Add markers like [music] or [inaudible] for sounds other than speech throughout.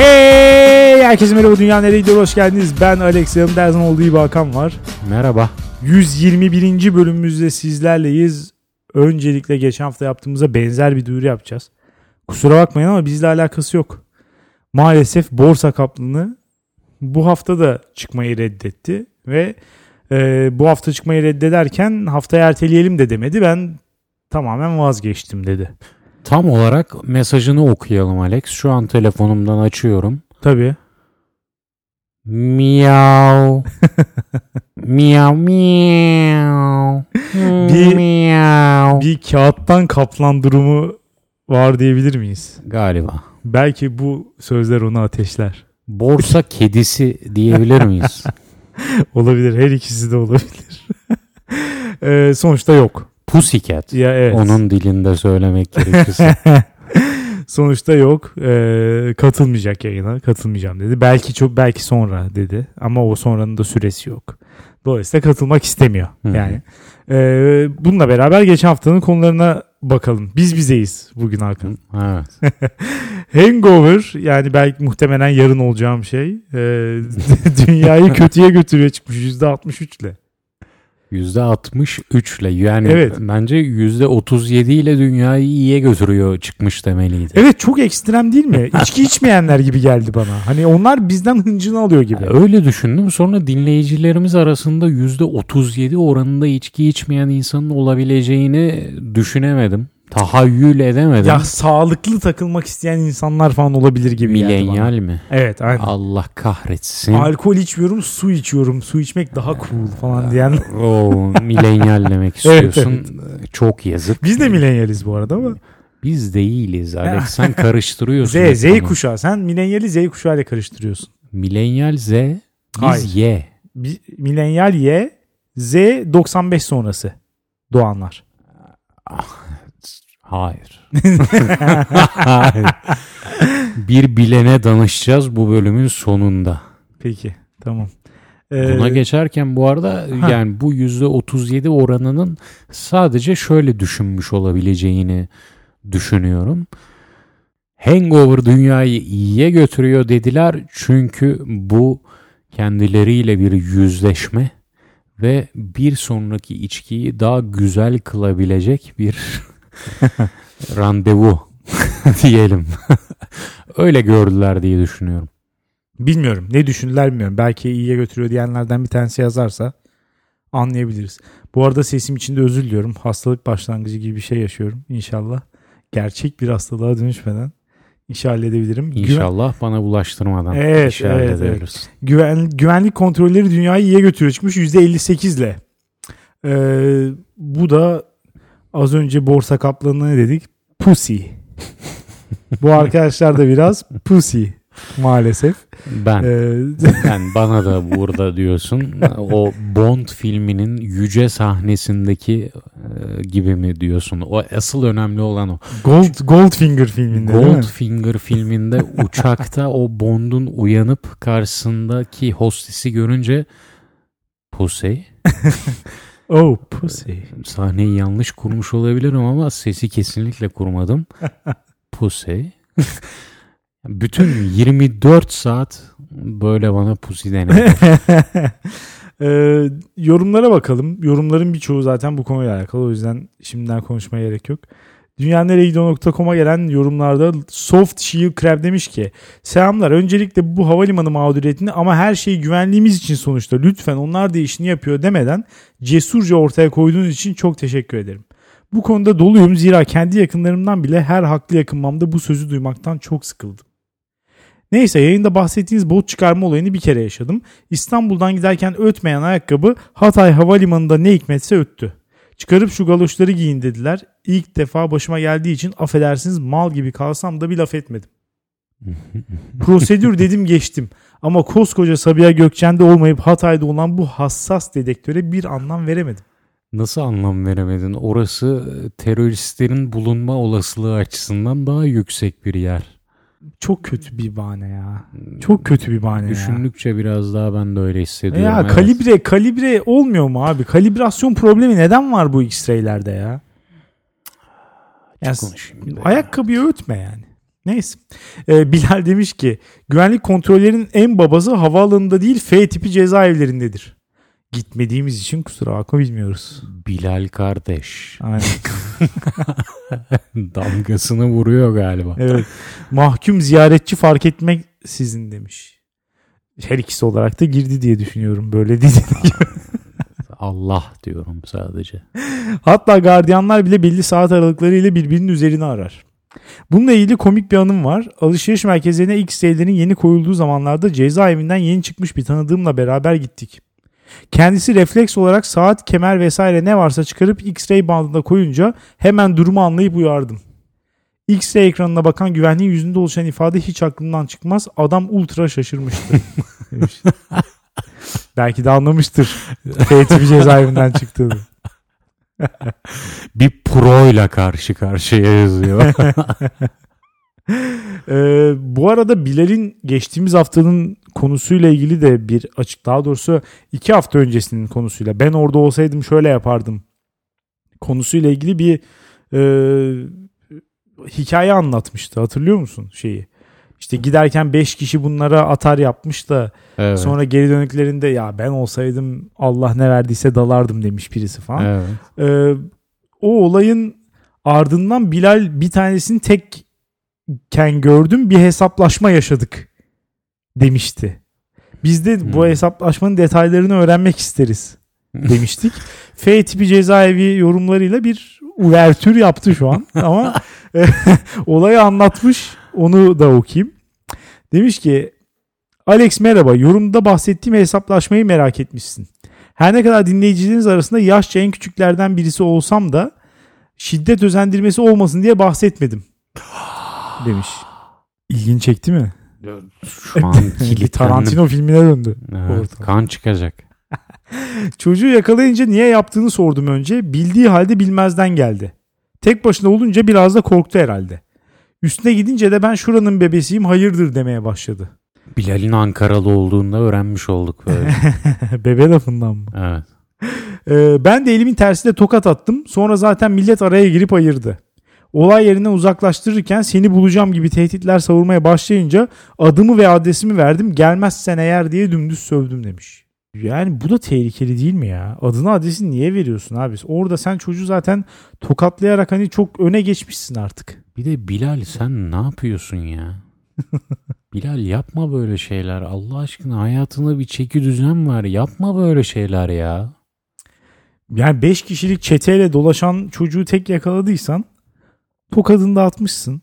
Hey! Herkese merhaba Dünya Nereye Gidiyor? Hoş geldiniz. Ben Alex. Yanımda her zaman olduğu gibi Hakan var. Merhaba. 121. bölümümüzde sizlerleyiz. Öncelikle geçen hafta yaptığımıza benzer bir duyuru yapacağız. Kusura bakmayın ama bizle alakası yok. Maalesef borsa kaplını bu hafta da çıkmayı reddetti ve e, bu hafta çıkmayı reddederken haftaya erteleyelim de demedi. Ben tamamen vazgeçtim dedi. Tam olarak mesajını okuyalım Alex. Şu an telefonumdan açıyorum. Tabii. Miyav. [laughs] miyav miyav. Bir- miyav. Bir kağıttan kaplan durumu var diyebilir miyiz? Galiba. Belki bu sözler onu ateşler. Borsa kedisi diyebilir miyiz? [laughs] Olabilir. Her ikisi de olabilir. [laughs] Ee, sonuçta yok. Pussycat. Ya evet. Onun dilinde söylemek gerekirse. [laughs] sonuçta yok. Ee, katılmayacak yayına. Katılmayacağım dedi. Belki çok belki sonra dedi. Ama o sonranın da süresi yok. Dolayısıyla katılmak istemiyor. Hı hı. Yani. Ee, bununla beraber geçen haftanın konularına bakalım. Biz bizeyiz bugün Hakan. evet. [laughs] Hangover yani belki muhtemelen yarın olacağım şey. Ee, [laughs] dünyayı kötüye götürüyor çıkmış %63 ile. %63 ile yani Evet. bence %37 ile dünyayı iyiye götürüyor çıkmış demeliydi. Evet çok ekstrem değil mi? [laughs] İçki içmeyenler gibi geldi bana. Hani onlar bizden hıncını alıyor gibi. Öyle düşündüm. Sonra dinleyicilerimiz arasında %37 oranında içki içmeyen insanın olabileceğini düşünemedim. Tahayyül edemedim. Ya sağlıklı takılmak isteyen insanlar falan olabilir gibi geldi bana. Milenyal mi? Evet aynen. Allah kahretsin. Alkol içmiyorum su içiyorum. Su içmek daha cool falan diyen. [laughs] Oo, milenyal demek Evet, istiyorsun. Çok yazık. Biz de milenyaliz bu arada ama. Biz değiliz Alex. Sen karıştırıyorsun. [laughs] Z, Z bunu. kuşağı. Sen milenyali Z kuşağı ile karıştırıyorsun. Milenyal Z. Biz Hayır. Y. Bi- Milenyal Y, Z 95 sonrası doğanlar. Hayır. [laughs] Hayır. Bir bilene danışacağız bu bölümün sonunda. Peki tamam. Ee, Buna geçerken bu arada Ha. yani bu %37 oranının sadece şöyle düşünmüş olabileceğini düşünüyorum. Hangover dünyayı iyiye götürüyor dediler çünkü bu kendileriyle bir yüzleşme ve bir sonraki içkiyi daha güzel kılabilecek bir [laughs] randevu [laughs] diyelim. [laughs] Öyle gördüler diye düşünüyorum. Bilmiyorum. Ne düşündüler bilmiyorum. Belki iyiye götürüyor diyenlerden bir tanesi yazarsa anlayabiliriz. Bu arada sesim için de özür diliyorum. Hastalık başlangıcı gibi bir şey yaşıyorum inşallah. Gerçek bir hastalığa dönüşmeden işi halledebilirim. Güven- İnşallah bana bulaştırmadan Evet, işi evet, hallederiz. güven, güvenlik kontrolleri dünyayı iyiye götürüyor çıkmış %58 ile. Ee, bu da az önce borsa kaplanına ne dedik? Pussy. bu arkadaşlar da biraz pussy maalesef. Ben Ee, [laughs] Ben bana da burada diyorsun o Bond filminin yüce sahnesindeki e, gibi mi diyorsun? O asıl önemli olan o. Gold Goldfinger filminde? Goldfinger filminde uçakta o Bond'un uyanıp karşısındaki hostesi görünce Pussy [laughs] Oh pussy. sahneyi yanlış kurmuş olabilirim ama sesi kesinlikle kurmadım. [laughs] Pussy bütün 24 saat böyle bana pussy denedi. [laughs] Ee, yorumlara bakalım. Yorumların birçoğu zaten bu konuyla alakalı. O yüzden şimdiden konuşmaya gerek yok. Dünyaneregidiyor.com'a gelen yorumlarda Soft Shield Crab demiş ki Selamlar. Öncelikle bu havalimanı mağduriyetini ama her şey güvenliğimiz için sonuçta lütfen onlar da işini yapıyor demeden cesurca ortaya koyduğunuz için çok teşekkür ederim. Bu konuda doluyum zira kendi yakınlarımdan bile her haklı yakınmamda bu sözü duymaktan çok sıkıldım. Neyse yayında bahsettiğiniz bot çıkarma olayını bir kere yaşadım. İstanbul'dan giderken ötmeyen ayakkabı Hatay Havalimanı'nda ne hikmetse öttü. Çıkarıp şu galoşları giyin dediler. İlk defa başıma geldiği için affedersiniz mal gibi kalsam da bir laf etmedim. [laughs] Prosedür dedim geçtim. Ama koskoca Sabiha Gökçen'de olmayıp Hatay'da olan bu hassas dedektöre bir anlam veremedim. Nasıl anlam veremedin? Orası e, teröristlerin bulunma olasılığı açısından daha yüksek bir yer. Çok kötü bir bahane ya. Çok kötü bir bahane ya. Düşündükçe biraz daha ben de öyle hissediyorum. Ya evet. kalibre kalibre olmuyor mu abi? Kalibrasyon problemi neden var bu X-ray'lerde ya? Ya, konuşayım ayakkabıyı ötme yani. Neyse. Ee, Bilal demiş ki güvenlik kontrollerinin en babası havaalanında değil F tipi cezaevlerindedir. Gitmediğimiz için kusura bakma bilmiyoruz. Bilal kardeş. Aynen. [laughs] Damgasını vuruyor galiba. Evet. Mahkum ziyaretçi fark etmek sizin demiş. Her ikisi olarak da girdi diye düşünüyorum. Böyle değil. [laughs] Allah diyorum sadece. Hatta gardiyanlar bile belli saat aralıklarıyla birbirinin üzerine arar. Bununla ilgili komik bir anım var. Alışveriş merkezlerine X-Ray'lerin yeni koyulduğu zamanlarda cezaevinden yeni çıkmış bir tanıdığımla beraber gittik. Kendisi refleks olarak saat, kemer vesaire ne varsa çıkarıp X-ray bandına koyunca hemen durumu anlayıp uyardım. X-ray ekranına bakan güvenliğin yüzünde oluşan ifade hiç aklımdan çıkmaz. Adam ultra şaşırmıştı. [laughs] Belki de anlamıştır. F tipi cezaevinden çıktığını. Bir proyla karşı karşıya yazıyor. [laughs] Ee, bu arada Bilal'in geçtiğimiz haftanın konusuyla ilgili de bir açık daha doğrusu iki hafta öncesinin konusuyla ben orada olsaydım şöyle yapardım konusuyla ilgili bir e, hikaye anlatmıştı hatırlıyor musun şeyi işte giderken 5 kişi bunlara atar yapmış da evet. sonra geri dönüklerinde ya ben olsaydım Allah ne verdiyse dalardım demiş birisi falan. Evet. Ee, o olayın ardından Bilal bir tanesini tekken gördüm bir hesaplaşma yaşadık demişti. Biz de bu Hmm. hesaplaşmanın detaylarını öğrenmek isteriz demiştik. [laughs] F tipi cezaevi yorumlarıyla bir uvertür yaptı şu an ama [laughs] e, [laughs] olayı anlatmış onu da okuyayım. Demiş ki Alex merhaba yorumda bahsettiğim hesaplaşmayı merak etmişsin. Her ne kadar dinleyicileriniz arasında yaşça en küçüklerden birisi olsam da şiddet özendirmesi olmasın diye bahsetmedim. [gasps] Demiş. İlgini çekti mi? [laughs] Şu an Bir. Tarantino filmine döndü. Evet, Ortam. kan çıkacak. [laughs] Çocuğu yakalayınca niye yaptığını sordum önce. Bildiği halde bilmezden geldi. Tek başına olunca biraz da korktu herhalde. Üstüne gidince de ben şuranın bebesiyim hayırdır demeye başladı. Bilal'in Ankaralı olduğunda öğrenmiş olduk böyle. [laughs] Bebe lafından mı? evet. Ee, ben de elimin tersiyle tokat attım. Sonra zaten millet araya girip ayırdı. Olay yerinden uzaklaştırırken seni bulacağım gibi tehditler savurmaya başlayınca adımı ve adresimi verdim. Gelmezsen eğer diye dümdüz sövdüm demiş. Yani bu da tehlikeli değil mi ya? Adını adresini niye veriyorsun abi? Orada sen çocuğu zaten tokatlayarak hani çok öne geçmişsin artık. Bir de Bilal sen ne yapıyorsun ya? [laughs] Bilal yapma böyle şeyler. Allah aşkına hayatında bir çeki düzen var. Yapma böyle şeyler ya. Yani 5 kişilik çeteyle dolaşan çocuğu tek yakaladıysan tokadını da atmışsın.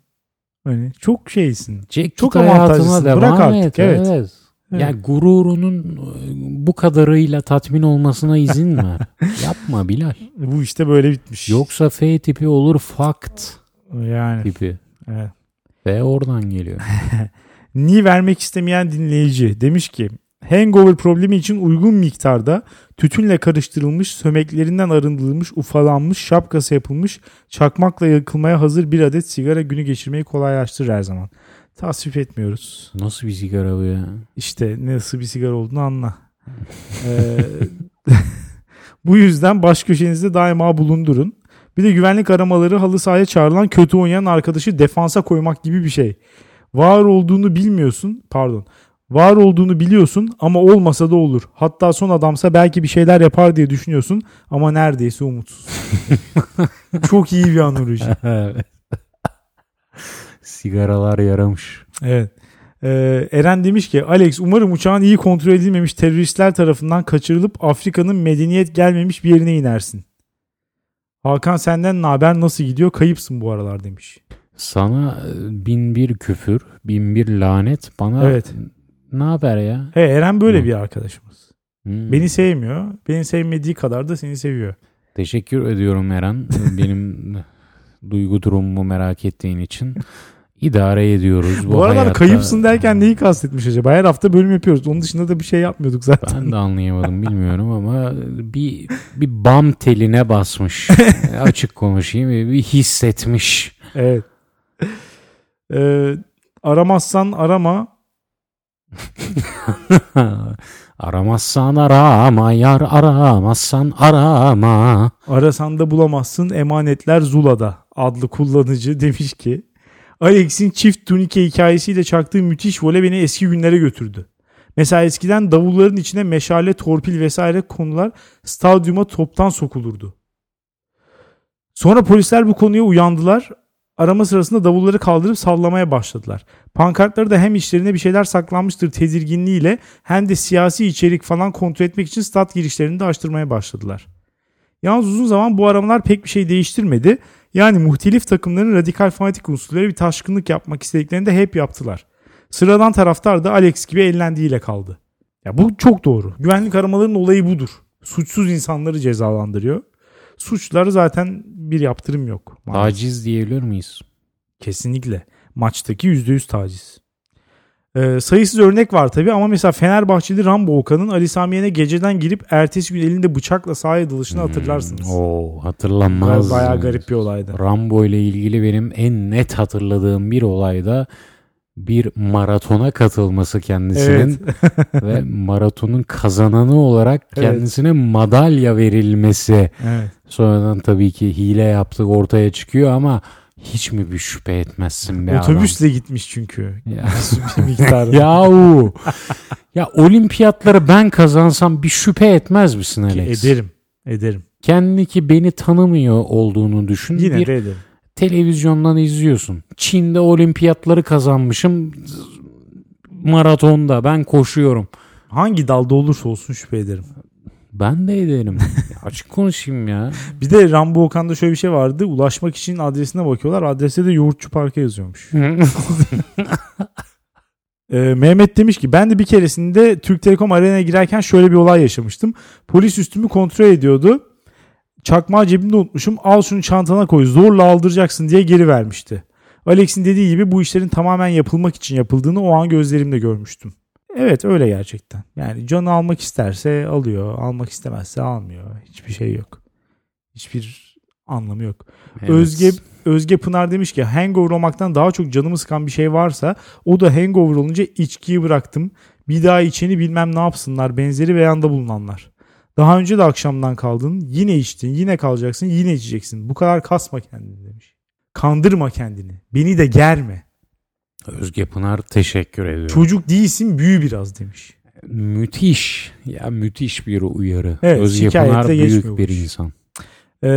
Hani çok şeysin. Çek Çok avantajlısın. devam Bırak artık, et. evet. Evet. Evet. Ya gururunun e, bu kadarıyla tatmin olmasına izin ver. [laughs] Yapma Bilal. Bu işte böyle bitmiş. Yoksa F tipi olur fakt Yani. tipi. Evet. F oradan geliyor. [laughs] Ni vermek istemeyen dinleyici demiş ki hangover problemi için uygun miktarda tütünle karıştırılmış, sömeklerinden arındırılmış, ufalanmış, şapkası yapılmış, çakmakla yakılmaya hazır bir adet sigara günü geçirmeyi kolaylaştırır her zaman. Tasvip etmiyoruz. Nasıl bir sigara bu ya? İşte nasıl bir sigara olduğunu anla. Ee, [laughs] bu yüzden baş köşenizde daima bulundurun. Bir de güvenlik aramaları halı sahaya çağrılan kötü oynayan arkadaşı defansa koymak gibi bir şey. Var olduğunu bilmiyorsun, pardon. Var olduğunu biliyorsun ama olmasa da olur. Hatta son adamsa belki bir şeyler yapar diye düşünüyorsun ama neredeyse umutsuz. [laughs] Çok iyi bir analoji. [laughs] Sigaralar yaramış. Evet. Ee, Eren demiş ki Alex umarım uçağın iyi kontrol edilmemiş teröristler tarafından kaçırılıp Afrika'nın medeniyet gelmemiş bir yerine inersin. Hakan senden ne haber nasıl gidiyor kayıpsın bu aralar demiş. Sana e, bin bir küfür, bin bir lanet. Bana Evet. ne haber ya? He Eren böyle Hı. bir arkadaşımız. Hmm. Beni sevmiyor. Beni sevmediği kadar da seni seviyor. Teşekkür ediyorum Eren. Benim [laughs] duygu durumumu merak ettiğin için. İdare ediyoruz bu, Bu, aralar hayatta. kayıpsın derken neyi kastetmiş acaba? Her hafta bölüm yapıyoruz. Onun dışında da bir şey yapmıyorduk zaten. Ben de anlayamadım bilmiyorum ama bir bir bam teline basmış. [laughs] Açık konuşayım bir hissetmiş. Evet. Ee, aramazsan arama. [laughs] Aramazsan arama yar aramazsan arama. Arasan da bulamazsın emanetler Zula'da adlı kullanıcı demiş ki Alex'in çift tunike hikayesiyle çaktığı müthiş vole beni eski günlere götürdü. Mesela eskiden davulların içine meşale, torpil vesaire konular stadyuma toptan sokulurdu. Sonra polisler bu konuya uyandılar. Arama sırasında davulları kaldırıp sallamaya başladılar. Pankartları da hem içlerine bir şeyler saklanmıştır tedirginliğiyle hem de siyasi içerik falan kontrol etmek için stat girişlerini de açtırmaya başladılar. Yalnız uzun zaman bu aramalar pek bir şey değiştirmedi. Yani muhtelif takımların radikal fanatik unsurları bir taşkınlık yapmak istediklerini de hep yaptılar. Sıradan taraftar da Alex gibi ellendiğiyle kaldı. Ya bu çok doğru. Güvenlik aramalarının olayı budur. Suçsuz insanları cezalandırıyor. Suçları zaten bir yaptırım yok. maalesef. Taciz diyebilir miyiz? Kesinlikle. Maçtaki %100 taciz. Ee, sayısız örnek var tabii ama mesela Fenerbahçeli Rambo Okan'ın Ali Samiye'ne geceden girip ertesi gün elinde bıçakla sahaya dalışını hatırlarsınız. Hmm, Oo, hatırlanmaz. Bayağı garip bir olaydı. Rambo ile ilgili benim en net hatırladığım bir olayda bir maratona katılması kendisinin Evet. ve [laughs] maratonun kazananı olarak Evet. kendisine madalya verilmesi. evet. Sonradan tabii ki hile yaptık ortaya çıkıyor ama hiç mi bir şüphe etmezsin be Otobüsle gitmiş çünkü. Ya. [laughs] bir miktarda. [laughs] Yahu. ya olimpiyatları ben kazansam bir şüphe etmez misin Ki Alex? Ederim. Ederim. Kendi ki beni tanımıyor olduğunu düşün. Yine bir de ederim. televizyondan izliyorsun. Çin'de olimpiyatları kazanmışım. Maratonda ben koşuyorum. Hangi dalda olursa olsun şüphe ederim. Ben de ederim. [laughs] Açık konuşayım ya. Bir de Rambo Okan'da şöyle bir şey vardı. Ulaşmak için adresine bakıyorlar. Adreste de Yoğurtçu Park'a yazıyormuş. [laughs] Ee, Mehmet demiş ki ben de bir keresinde Türk Telekom Arena'ya girerken şöyle bir olay yaşamıştım. Polis üstümü kontrol ediyordu. Çakmağı cebimde unutmuşum. Al şunu çantana koy zorla aldıracaksın diye geri vermişti. Alex'in dediği gibi bu işlerin tamamen yapılmak için yapıldığını o an gözlerimle görmüştüm. Evet öyle gerçekten. Yani canı almak isterse alıyor. Almak istemezse almıyor. Hiçbir şey yok. Hiçbir anlamı yok. Evet. Özge Özge Pınar demiş ki hangover olmaktan daha çok canımı sıkan bir şey varsa o da hangover olunca içkiyi bıraktım. Bir daha içeni bilmem ne yapsınlar benzeri beyanda bulunanlar. Daha önce de akşamdan kaldın yine içtin yine kalacaksın yine içeceksin. Bu kadar kasma kendini demiş. Kandırma kendini. Beni de germe. Özge Pınar teşekkür ediyorum. Çocuk değilsin büyü biraz demiş. Müthiş. Ya müthiş bir uyarı. Evet, Özge Pınar büyük bir insan. Ee,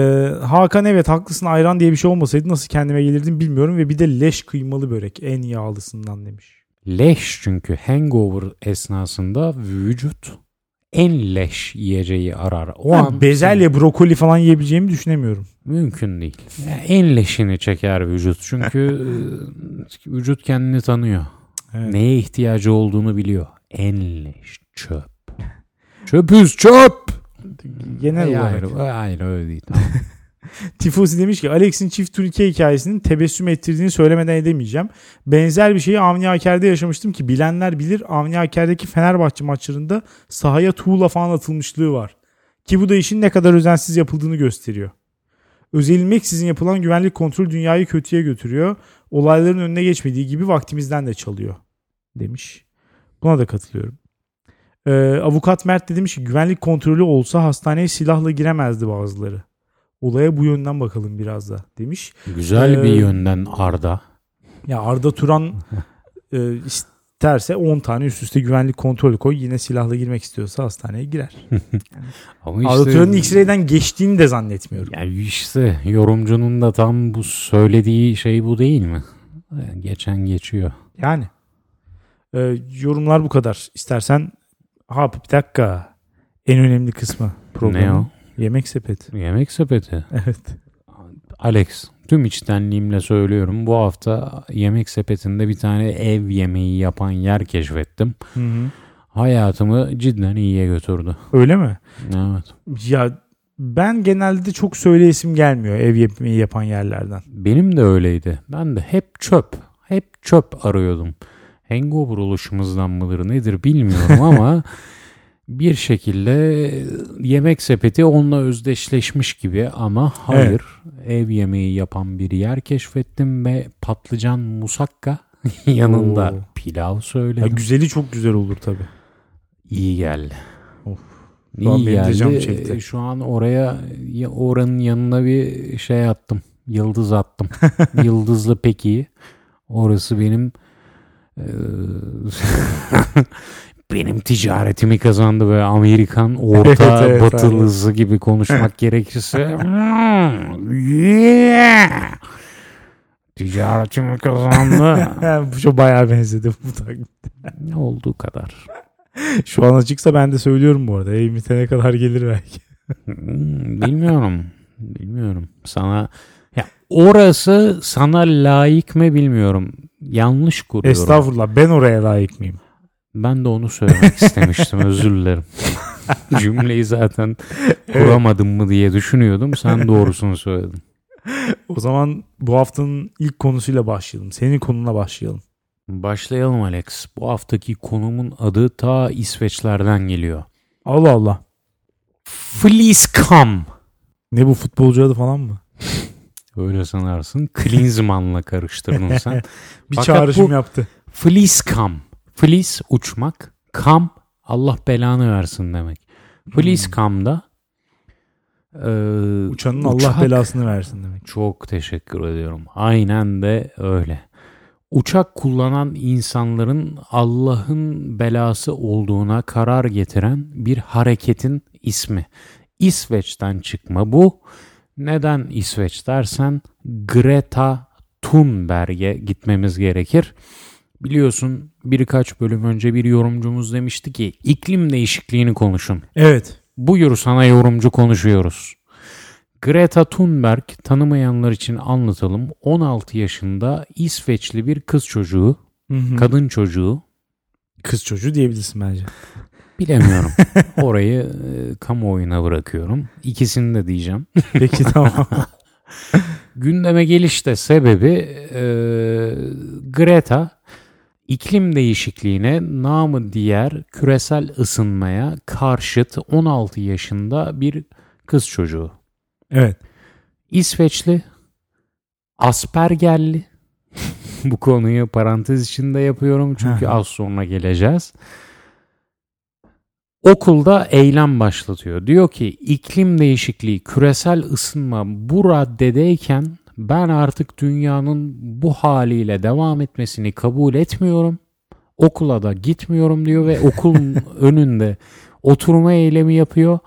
Hakan evet haklısın ayran diye bir şey olmasaydı nasıl kendime gelirdim bilmiyorum ve bir de leş kıymalı börek en yağlısından demiş. Leş çünkü hangover esnasında vücut en leş yiyeceği arar. O Ben an bezelye brokoli falan yiyebileceğimi düşünemiyorum. mümkün değil. Ya en leşini çeker vücut. Çünkü e, vücut kendini tanıyor. Evet. Neye ihtiyacı olduğunu biliyor. En leş çöp. Çöpüz çöp. Genel Hayır, olarak. hayır öyle değil. Tamam. [laughs] Tifosi demiş ki Alex'in çift turnike hikayesinin tebessüm ettirdiğini söylemeden edemeyeceğim. Benzer bir şeyi Avni Aker'de yaşamıştım ki bilenler bilir Avni Aker'deki Fenerbahçe maçlarında sahaya tuğla falan atılmışlığı var. Ki bu da işin ne kadar özensiz yapıldığını gösteriyor. Özenilmeksizin yapılan güvenlik kontrol dünyayı kötüye götürüyor. Olayların önüne geçmediği gibi vaktimizden de çalıyor demiş. Buna da katılıyorum. Ee, avukat Mert de demiş ki güvenlik kontrolü olsa hastaneye silahla giremezdi bazıları. Olaya bu yönden bakalım biraz da demiş. Güzel Ee, bir yönden Arda. Ya Arda Turan [laughs] e, isterse 10 tane üst üste güvenlik kontrolü koy. Yine silahla girmek istiyorsa hastaneye girer. [laughs] Ama Arda işte, Turan'ın X-ray'den geçtiğini de zannetmiyorum. ya işte yorumcunun da tam bu söylediği şey bu değil mi? Yani Geçen geçiyor. Yani e, yorumlar bu kadar. İstersen ha bir dakika en önemli kısmı programın. Ne o? Yemek sepeti. Yemek sepeti. Evet. Alex tüm içtenliğimle söylüyorum. Bu hafta yemek sepetinde bir tane ev yemeği yapan yer keşfettim. Hı hı. Hayatımı cidden iyiye götürdü. Öyle mi? Evet. Ya ben genelde çok söyleyesim gelmiyor ev yemeği yapan yerlerden. Benim de öyleydi. Ben de hep çöp. Hep çöp arıyordum. Hangover oluşumuzdan mıdır nedir bilmiyorum ama [laughs] bir şekilde yemek sepeti onunla özdeşleşmiş gibi ama hayır. Ev yemeği yapan bir yer keşfettim ve patlıcan musakka [laughs] yanında Oo. pilav Ya söyledim. güzeli çok güzel olur tabii. İyi geldi. Of. Şu İyi geldi. çekti. Şu an oraya ya- oranın yanına bir şey attım. Yıldız attım. [laughs] Yıldızlı peki. Orası benim benim ticaretimi kazandı ve Amerikan orta Evet, evet, batılısı gibi konuşmak [laughs] gerekirse "Hmm, yeah, ticaretimi kazandı. Bu [laughs] çok bayağı benzedi bu taklit. ne olduğu kadar. Şu an açıksa ben de söylüyorum bu arada. Ev bitene kadar gelir belki. Hmm, Bilmiyorum. Bilmiyorum. Sana ya orası sana layık mı bilmiyorum. Yanlış kuruyorum. Estağfurullah ben oraya layık mıyım? Ben de onu söylemek istemiştim. [laughs] Özür dilerim. [laughs] Cümleyi zaten kuramadım mı diye düşünüyordum. Sen [laughs] doğrusunu söyledin. O zaman bu haftanın ilk konusuyla başlayalım. Senin konuna başlayalım. Başlayalım Alex. Bu haftaki konumun adı ta İsveçlerden geliyor. Allah Allah. Fleececam. Ne bu futbolcu adı falan mı? Öyle sanarsın. Klinsmann'la karıştırdın sen. Bir Fakat çağrışım yaptı. Fleececam. Fleece uçmak. Kam Allah belanı versin demek. Fleececam'da eee, Uçanın uçak- Allah belasını versin demek. Çok teşekkür ediyorum. Aynen de öyle. Uçak kullanan insanların Allah'ın belası olduğuna karar getiren bir hareketin ismi. İsveç'ten çıkma bu. Neden İsveç dersen Greta Thunberg'e gitmemiz gerekir. Biliyorsun birkaç bölüm önce bir yorumcumuz demişti ki iklim değişikliğini konuşun. Evet. Buyur sana yorumcu konuşuyoruz. Greta Thunberg tanımayanlar için anlatalım. 16 yaşında İsveçli bir kız çocuğu, Hı hı. kadın çocuğu. Kız çocuğu diyebilirsin bence. Bilemiyorum. [laughs] Orayı e, kamuoyuna bırakıyorum. İkisini de diyeceğim. Peki tamam. [laughs] Gündeme gelişte sebebi e, Greta iklim değişikliğine namı diğer küresel ısınmaya karşıt 16 yaşında bir kız çocuğu. evet. İsveçli, Aspergerli. [laughs] Bu konuyu parantez içinde yapıyorum çünkü az sonra geleceğiz. Okulda eylem başlatıyor. Diyor ki iklim değişikliği, küresel ısınma bu raddedeyken ben artık dünyanın bu haliyle devam etmesini kabul etmiyorum. Okula da gitmiyorum diyor ve okulun [laughs] önünde oturma eylemi yapıyor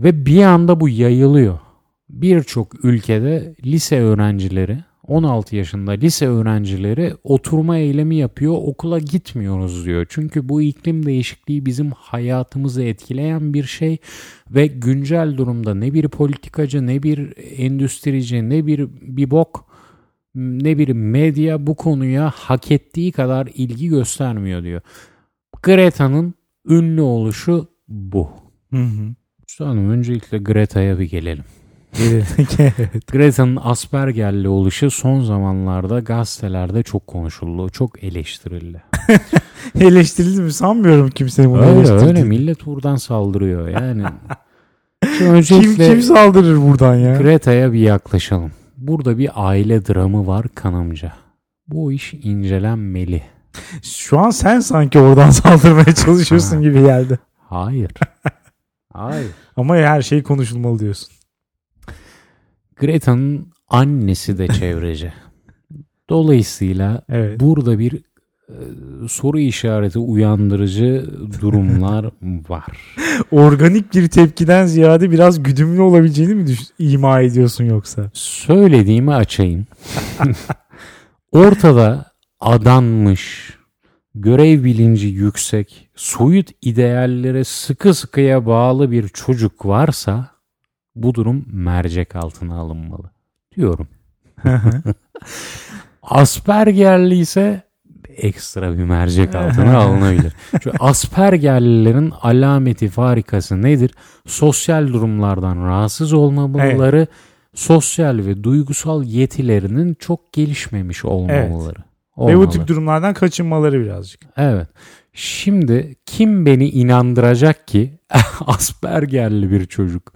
ve bir anda bu yayılıyor birçok ülkede lise öğrencileri 16 yaşında lise öğrencileri oturma eylemi yapıyor okula gitmiyoruz diyor. Çünkü bu iklim değişikliği bizim hayatımızı etkileyen bir şey ve güncel durumda ne bir politikacı ne bir endüstrici ne bir bir bok ne bir medya bu konuya hak ettiği kadar ilgi göstermiyor diyor. Greta'nın ünlü oluşu bu. Hı hı. Hanım öncelikle Greta'ya bir gelelim. Evet. Greta'nın Asperger'li oluşu son zamanlarda gazetelerde çok konuşuldu, çok eleştirildi. [laughs] Eleştirildi mi? Sanmıyorum kimsenin bunu öyle eleştirdiğini. öyle millet buradan saldırıyor yani. [laughs] Kim, kim saldırır buradan ya? Greta'ya bir yaklaşalım. Burada bir aile dramı var kanımca. Bu iş incelenmeli. Şu an sen sanki oradan [laughs] saldırmaya çalışıyorsun gibi geldi. Hayır. Hayır. Ama her şey konuşulmalı diyorsun. Greta'nın annesi de [laughs] çevreci. Dolayısıyla Evet. burada bir e, soru işareti uyandırıcı durumlar [laughs] var. Organik bir tepkiden ziyade biraz güdümlü olabileceğini mi düş- ima ediyorsun yoksa? Söylediğimi açayım. [laughs] Ortada adanmış, görev bilinci yüksek, soyut ideallere sıkı sıkıya bağlı bir çocuk varsa bu durum mercek altına alınmalı diyorum. [laughs] Aspergerli ise ekstra bir mercek altına [laughs] alınabilir. Çünkü Aspergerlilerin alameti farikası nedir? Sosyal durumlardan rahatsız olmamaları, sosyal ve duygusal yetilerinin çok gelişmemiş olmamaları. Ve bu tip durumlardan kaçınmaları birazcık. Evet. Şimdi kim beni inandıracak ki [laughs] Aspergerli bir çocuk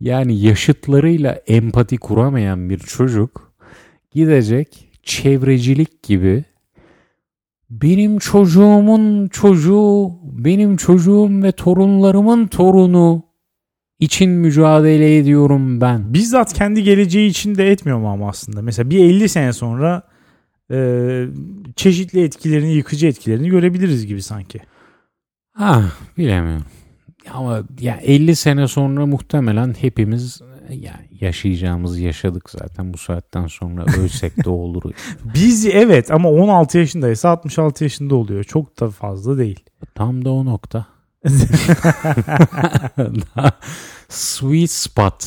yani yaşıtlarıyla empati kuramayan bir çocuk gidecek çevrecilik gibi benim çocuğumun çocuğu, benim çocuğum ve torunlarımın torunu için mücadele ediyorum ben. Bizzat kendi geleceği için de etmiyor mu ama aslında? Mesela bir 50 sene sonra e, çeşitli etkilerini, yıkıcı etkilerini görebiliriz gibi sanki. Ha bilemiyorum. Ama ya 50 sene sonra muhtemelen hepimiz yani yaşayacağımız yaşadık zaten bu saatten sonra ölsek de olur. [laughs] Biz evet ama 16 yaşındaysa 66 yaşında oluyor. Çok da fazla değil. Tam da o nokta. [laughs] Sweet spot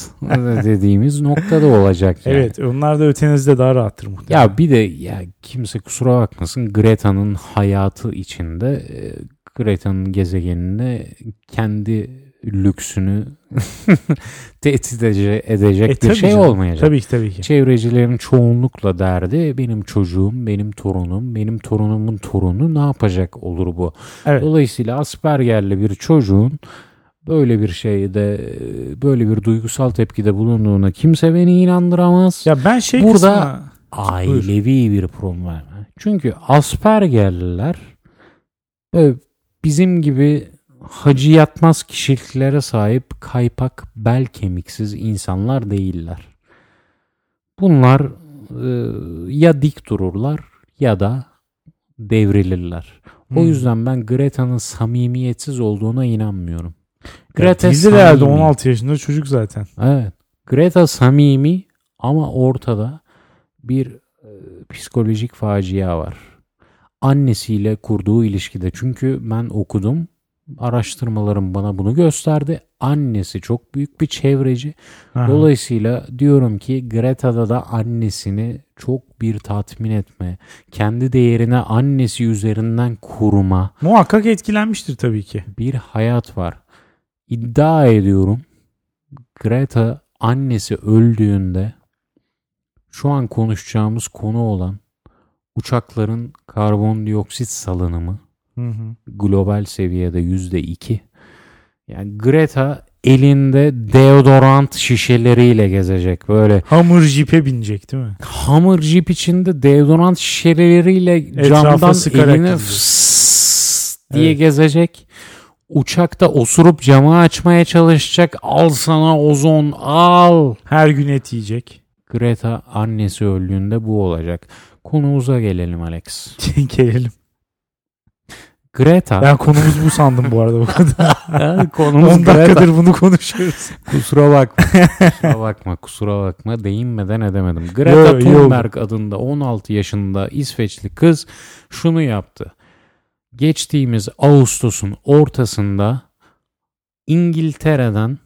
dediğimiz noktada olacak yani. Evet onlar da ötenizde daha rahattır muhtemelen. Ya bir de ya kimse kusura bakmasın Greta'nın hayatı içinde Greta'nın gezegeninde kendi lüksünü [laughs] tehdit edecek, E, bir şey canım. olmayacak. Tabii ki tabii ki. Çevrecilerin çoğunlukla derdi benim çocuğum, benim torunum, benim torunumun torunu ne yapacak olur bu. Evet. Dolayısıyla Asperger'li bir çocuğun böyle bir şeyde böyle bir duygusal tepkide bulunduğuna kimse beni inandıramaz. Ya ben şey Burada- kısmına Ailevi bir problem. Çünkü Asperger'liler böyle bizim gibi hacı yatmaz kişiliklere sahip kaypak bel kemiksiz insanlar değiller. Bunlar e, ya dik dururlar ya da devrilirler. O Hmm. yüzden ben Greta'nın samimiyetsiz olduğuna inanmıyorum. Greta Bizde de herhalde samimi. 16 yaşında çocuk zaten. Evet. Greta samimi ama ortada bir e, psikolojik facia var. Annesiyle kurduğu ilişkide. Çünkü ben okudum. Araştırmalarım bana bunu gösterdi. Annesi çok büyük bir çevreci. Aha. Dolayısıyla diyorum ki Greta'da da annesini çok bir tatmin etme, kendi değerine annesi üzerinden kurma Muhakkak etkilenmiştir tabii ki. bir hayat var. İddia ediyorum Greta annesi öldüğünde şu an konuşacağımız konu olan uçakların karbondioksit salınımı Hı hı. global seviyede yüzde iki. Yani Greta elinde deodorant şişeleriyle gezecek. Böyle Hamur jipe binecek değil mi? hamur jip içinde deodorant şişeleriyle Etrafa camdan eline diye Evet. gezecek. Uçakta osurup camı açmaya çalışacak. Al sana ozon al. Her gün et yiyecek. Greta annesi öldüğünde bu olacak. Konumuza gelelim Alex. [laughs] Gelelim. Greta. Ben konumuz bu sandım bu arada bu kadar. [laughs] Konumuz 10 Greta. dakikadır bunu konuşuyoruz. Kusura bakma. [laughs] kusura bakma. Kusura bakma. Değinmeden edemedim. Greta. Thunberg adında 16 yaşında İsveçli kız şunu yaptı. Geçtiğimiz Ağustos'un ortasında İngiltere'den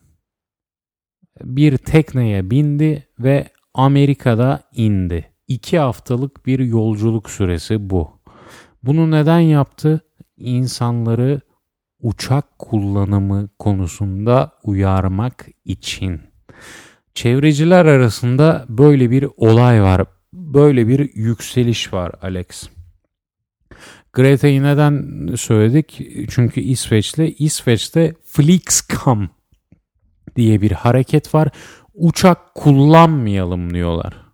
bir tekneye bindi ve Amerika'da indi. İki haftalık bir yolculuk süresi bu. Bunu neden yaptı? İnsanları uçak kullanımı konusunda uyarmak için. Çevreciler arasında böyle bir olay var. Böyle bir yükseliş var Alex. Greta'yı neden söyledik? Çünkü İsveç'te İsveç'te Flixcam diye bir hareket var. Uçak kullanmayalım diyorlar.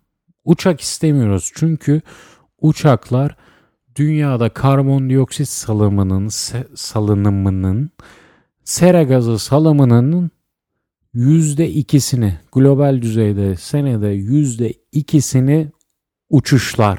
Uçak istemiyoruz çünkü uçaklar dünyada karbondioksit salımının salınımının sera gazı salımının yüzde ikisini global düzeyde senede yüzde ikisini uçuşlar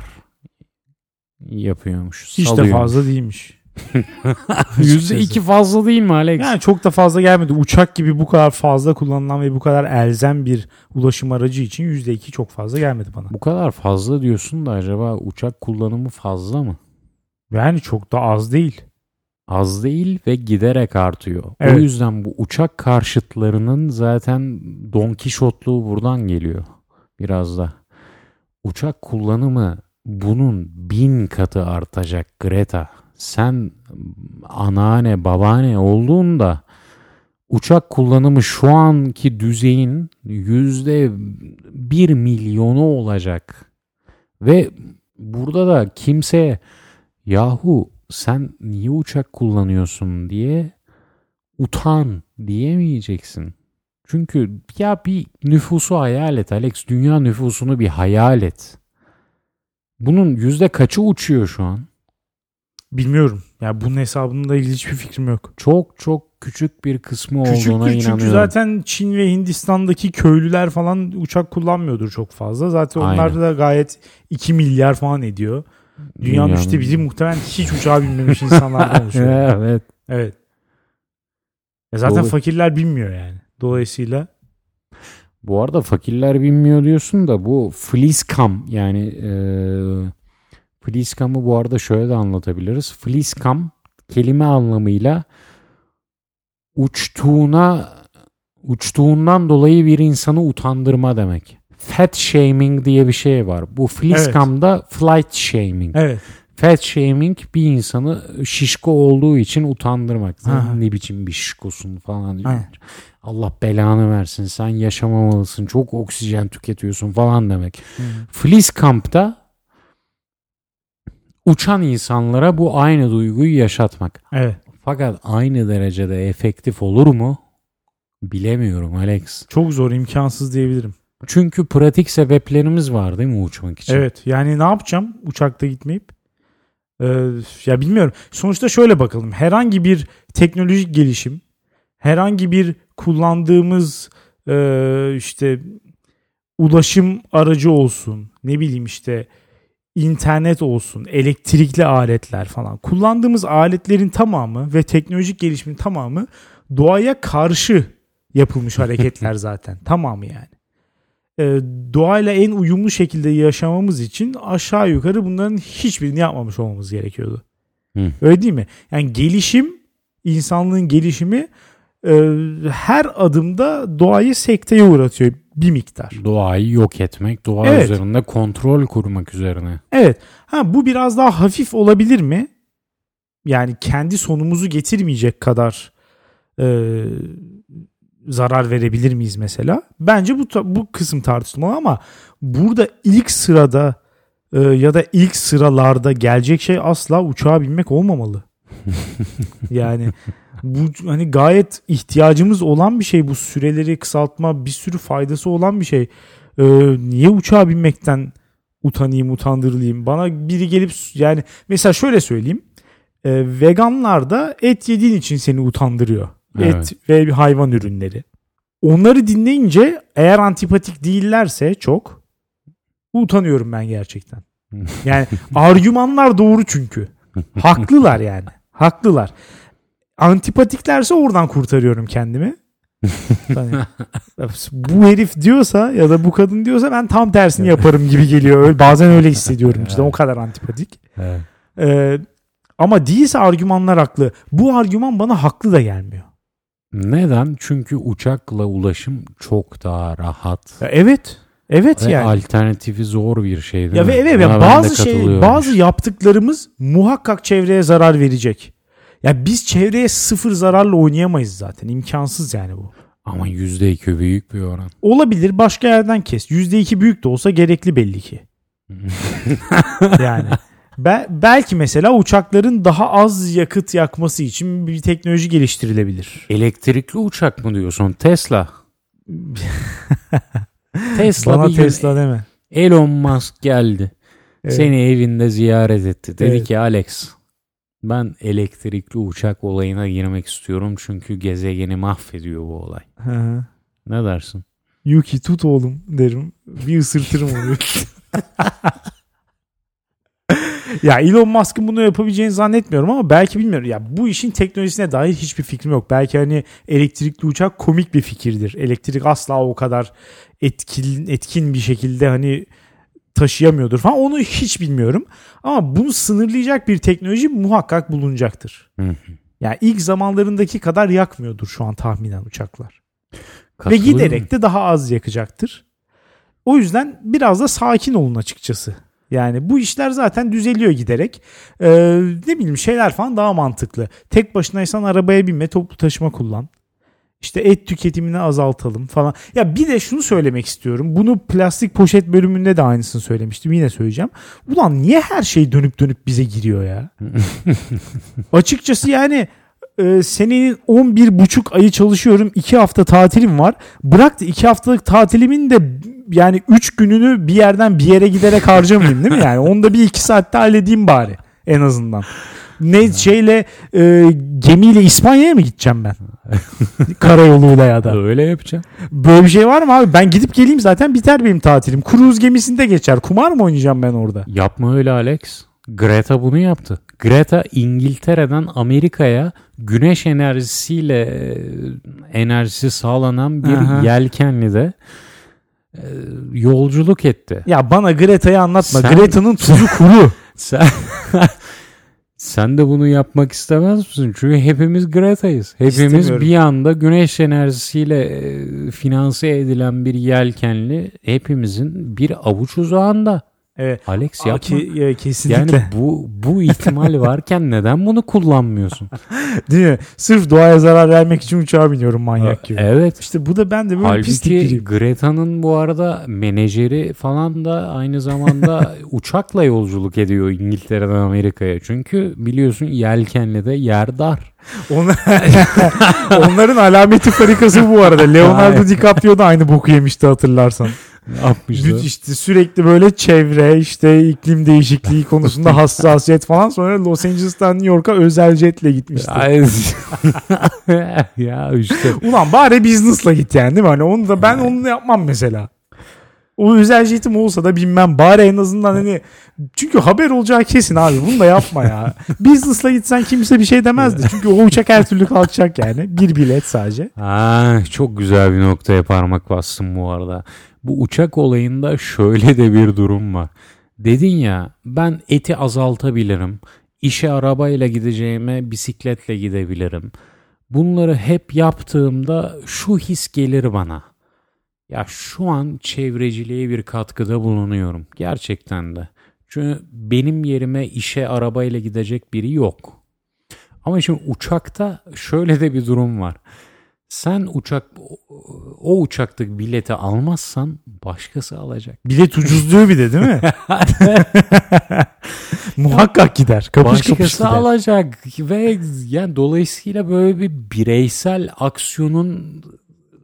yapıyormuş. Hiç de salıyormuş. fazla değilmiş. [laughs] Yüzde iki fazla değil mi Alex? Yani çok da fazla gelmedi. Uçak gibi bu kadar fazla kullanılan ve bu kadar elzem bir ulaşım aracı için %2 çok fazla gelmedi bana. Bu kadar fazla diyorsun da acaba uçak kullanımı fazla mı? Yani çok da az değil. Az değil ve giderek artıyor. Evet. O yüzden bu uçak karşıtlarının zaten Don Kişotluğu buradan geliyor. Biraz da. Uçak kullanımı bunun bin katı artacak Greta. Sen anneanne babaanne olduğunda uçak kullanımı şu anki düzeyin yüzde bir milyonu olacak. Ve burada da kimseye yahu sen niye uçak kullanıyorsun diye utan diyemeyeceksin. Çünkü ya bir nüfusu hayal et Alex. Dünya nüfusunu bir hayal et. Bunun yüzde kaçı uçuyor şu an? Bilmiyorum. Ya bunun hesabında ilgili hiçbir fikrim yok. Çok çok küçük bir kısmı olduğuna Küçüktür çünkü inanıyorum. zaten Çin ve Hindistan'daki köylüler falan uçak kullanmıyordur çok fazla. Zaten onlar da gayet 2 milyar falan ediyor. Dünyanın Dünyanın- üçte biri muhtemelen hiç uçağa binmemiş insanlardan [laughs] oluşuyor. evet. Evet. Ya zaten Doğru. fakirler bilmiyor yani. Dolayısıyla Bu arada fakirler bilmiyor diyorsun da bu fleececam yani e, fleececam'ı bu arada şöyle de anlatabiliriz. Fleececam kelime anlamıyla uçtuğuna uçtuğundan dolayı bir insanı utandırma demek. Fat shaming diye bir şey var. Bu fleececam'da flight shaming. evet. Fat shaming bir insanı şişko olduğu için utandırmak. Sen Aha. ne biçim bir şişkosun falan diyor. Aynen. Allah belanı versin sen yaşamamalısın çok oksijen tüketiyorsun falan demek. Fleece kampta uçan insanlara bu aynı duyguyu yaşatmak. Evet. Fakat aynı derecede efektif olur mu? Bilemiyorum Alex. Çok zor imkansız diyebilirim. Çünkü pratik sebeplerimiz var değil mi uçmak için? Evet yani ne yapacağım uçakta gitmeyip? Ee, ya bilmiyorum. Sonuçta şöyle bakalım. Herhangi bir teknolojik gelişim, herhangi bir kullandığımız e, işte ulaşım aracı olsun, ne bileyim işte internet olsun, elektrikli aletler falan. Kullandığımız aletlerin tamamı ve teknolojik gelişimin tamamı doğaya karşı yapılmış hareketler [laughs] zaten. Tamamı yani e, doğayla en uyumlu şekilde yaşamamız için aşağı yukarı bunların hiçbirini yapmamış olmamız gerekiyordu. Hı. Öyle değil mi? Yani gelişim, insanlığın gelişimi e, her adımda doğayı sekteye uğratıyor bir miktar. Doğayı yok etmek, doğa Evet. üzerinde kontrol kurmak üzerine. Evet. Ha bu biraz daha hafif olabilir mi? Yani kendi sonumuzu getirmeyecek kadar e, zarar verebilir miyiz mesela? Bence bu bu kısım tartışmalı ama burada ilk sırada e, ya da ilk sıralarda gelecek şey asla uçağa binmek olmamalı. [laughs] yani bu hani gayet ihtiyacımız olan bir şey bu süreleri kısaltma bir sürü faydası olan bir şey. E, niye uçağa binmekten utanayım utandırılayım. Bana biri gelip yani mesela şöyle söyleyeyim. E, veganlar da et yediğin için seni utandırıyor. Evet. Et ve hayvan ürünleri. Onları dinleyince eğer antipatik değillerse çok utanıyorum ben gerçekten. Yani [laughs] argümanlar doğru çünkü. Haklılar yani. Haklılar. Antipatiklerse oradan kurtarıyorum kendimi. Hani, bu herif diyorsa ya da bu kadın diyorsa ben tam tersini yaparım gibi geliyor. Öyle, bazen öyle hissediyorum işte o kadar antipatik. Ee, ama değilse argümanlar haklı. Bu argüman bana haklı da gelmiyor. Neden? Çünkü uçakla ulaşım çok daha rahat. Ya evet. Evet Ve yani. alternatifi zor bir şey değil Ya mi? ve evet Buna ya bazı şey bazı yaptıklarımız muhakkak çevreye zarar verecek. Ya biz çevreye sıfır zararla oynayamayız zaten. İmkansız yani bu. Ama %2 büyük bir oran. Olabilir başka yerden kes. %2 büyük de olsa gerekli belli ki. [laughs] yani Be- belki mesela uçakların daha az yakıt yakması için bir teknoloji geliştirilebilir. Elektrikli uçak mı diyorsun? Tesla. [laughs] Tesla Bana Tesla deme. Elon Musk geldi. Evet. Seni evinde ziyaret etti. Dedi Evet. ki Alex ben elektrikli uçak olayına girmek istiyorum çünkü gezegeni mahvediyor bu olay. Hı. Ne dersin? Yuki tut oğlum derim. Bir ısırtırım onu. [laughs] ya Elon Musk'ın bunu yapabileceğini zannetmiyorum ama belki bilmiyorum. Ya bu işin teknolojisine dair hiçbir fikrim yok. Belki hani elektrikli uçak komik bir fikirdir. Elektrik asla o kadar etkin etkin bir şekilde hani taşıyamıyordur falan. Onu hiç bilmiyorum. Ama bunu sınırlayacak bir teknoloji muhakkak bulunacaktır. Hı hı. Yani ilk zamanlarındaki kadar yakmıyordur şu an tahminen uçaklar. Ve giderek de daha az yakacaktır. O yüzden biraz da sakin olun açıkçası. Yani bu işler zaten düzeliyor giderek. Ee, ne bileyim şeyler falan daha mantıklı. Tek başınaysan arabaya binme, toplu taşıma kullan. İşte et tüketimini azaltalım falan. Ya bir de şunu söylemek istiyorum. Bunu plastik poşet bölümünde de aynısını söylemiştim. Yine söyleyeceğim. Ulan niye her şey dönüp dönüp bize giriyor ya? [laughs] Açıkçası yani e, senenin 11 buçuk ayı çalışıyorum. 2 hafta tatilim var. Bırak da 2 haftalık tatilimin de yani 3 gününü bir yerden bir yere giderek harcamayayım değil mi? Yani onu da bir 2 saatte halledeyim bari en azından. Ne şeyle e, gemiyle İspanya'ya mı gideceğim ben? [laughs] Karayoluyla ya da. Öyle yapacağım. Böyle bir şey var mı abi? Ben gidip geleyim zaten biter benim tatilim. Kruz gemisinde geçer. Kumar mı oynayacağım ben orada? Yapma öyle Alex. Greta bunu yaptı. Greta İngiltere'den Amerika'ya güneş enerjisiyle e, enerjisi sağlanan bir Aha. yelkenlide e, yolculuk etti. Ya bana Greta'yı anlatma. Sen- Greta'nın tuzu [laughs] kuru. [laughs] Sen Sen de bunu yapmak istemez misin? Çünkü hepimiz Greta'yız. Hepimiz bir anda güneş enerjisiyle e, finanse edilen bir yelkenli hepimizin bir avuç uzağında. Evet. Alex yapma. ki- ya, kesinlikle. Yani bu bu ihtimal [laughs] varken neden bunu kullanmıyorsun? Değil mi? Sırf doğaya zarar vermek için uçağa biniyorum manyak gibi. Evet. İşte bu da ben de böyle pislik Halbuki biriyim. Greta'nın bu arada menajeri falan da aynı zamanda [laughs] uçakla yolculuk ediyor İngiltere'den Amerika'ya. Çünkü biliyorsun yelkenli de yer dar. Onlar- [laughs] Onların alameti farikası bu arada. Leonardo. DiCaprio da aynı boku yemişti hatırlarsan. Ne işte sürekli böyle çevre işte iklim değişikliği [laughs] konusunda hassasiyet falan sonra Los Angeles'tan New York'a özel jetle gitmişti. [laughs] [laughs] Ya işte Ulan bari business'la git yani değil mi? Hani onu da ben onu da yapmam mesela. O özel jetim olsa da bilmem bari en azından hani çünkü haber olacağı kesin abi bunu da yapma ya. Business'la gitsen kimse bir şey demezdi. Çünkü o uçak her türlü kalkacak yani. Bir bilet sadece. Ha, çok güzel bir noktaya parmak bastım bu arada. Bu uçak olayında şöyle de bir durum var. Dedin ya ben eti azaltabilirim. İşe arabayla gideceğime bisikletle gidebilirim. Bunları hep yaptığımda şu his gelir bana. Ya şu an çevreciliğe bir katkıda bulunuyorum. Gerçekten de. Çünkü benim yerime işe arabayla gidecek biri yok. Ama şimdi uçakta şöyle de bir durum var. Sen uçak o uçaktaki bileti almazsan başkası alacak. Bilet ucuzluyor bir de değil mi? [laughs] Muhakkak gider. Kapış kapış başkası gider. alacak ve yani dolayısıyla böyle bir bireysel aksiyonun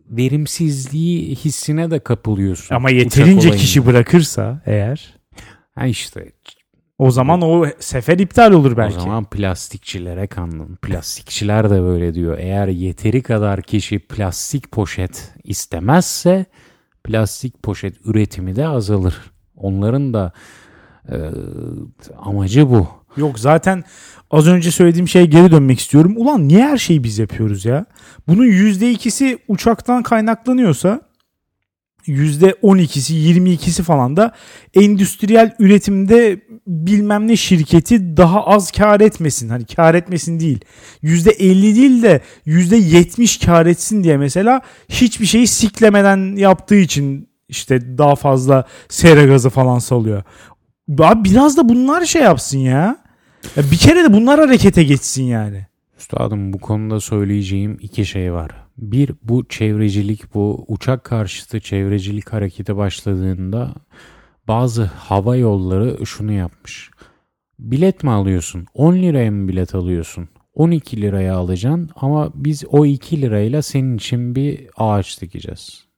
verimsizliği hissine de kapılıyorsun. Ama yeterince kişi bırakırsa eğer ha işte o zaman o sefer iptal olur belki. o zaman plastikçilere kandın. Plastikçiler de böyle diyor. Eğer yeteri kadar kişi plastik poşet istemezse plastik poşet üretimi de azalır. Onların da e, amacı bu. Yok zaten az önce söylediğim şeye geri dönmek istiyorum. Ulan niye her şeyi biz yapıyoruz ya? Bunun %2'si uçaktan kaynaklanıyorsa %12'si 22'si falan da endüstriyel üretimde bilmem ne şirketi daha az kar etmesin. Hani kar etmesin değil. %50 değil de %70 kar etsin diye mesela hiçbir şeyi siklemeden yaptığı için işte daha fazla sera gazı falan salıyor. Abi biraz da bunlar şey yapsın ya. ya bir kere de bunlar harekete geçsin yani. Üstadım bu konuda söyleyeceğim iki şey var. Bir bu çevrecilik bu uçak karşıtı çevrecilik hareketi başladığında bazı hava yolları şunu yapmış. Bilet mi alıyorsun? 10 liraya mı bilet alıyorsun? 12 liraya alacaksın ama biz o 2 lirayla senin için bir ağaç dikeceğiz.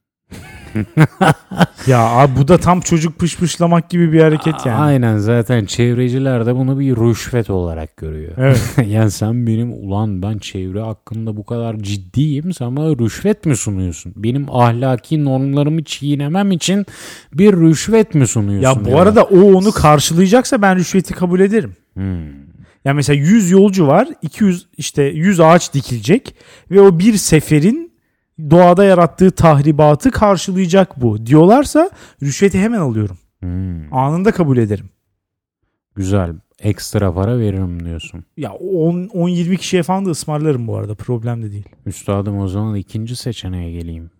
[laughs] Ya abi bu da tam çocuk pışpışlamak gibi bir hareket yani. Aynen zaten çevreciler de bunu bir rüşvet olarak görüyor. Evet. [laughs] yani sen benim ulan ben çevre hakkında bu kadar ciddiyim sen bana rüşvet mi sunuyorsun? Benim ahlaki normlarımı çiğnemem için bir rüşvet mi sunuyorsun? Ya bu diyorlar. arada o onu karşılayacaksa ben rüşveti kabul ederim. Hmm. Ya mesela 100 yolcu var. 200 işte 100 ağaç dikilecek ve o bir seferin doğada yarattığı tahribatı karşılayacak bu diyorlarsa rüşveti hemen alıyorum. Hmm. Anında kabul ederim. Güzel. Ekstra para veririm diyorsun. Ya 10 10 20 kişiye falan da ısmarlarım bu arada. Problem de değil. Üstadım o zaman ikinci seçeneğe geleyim.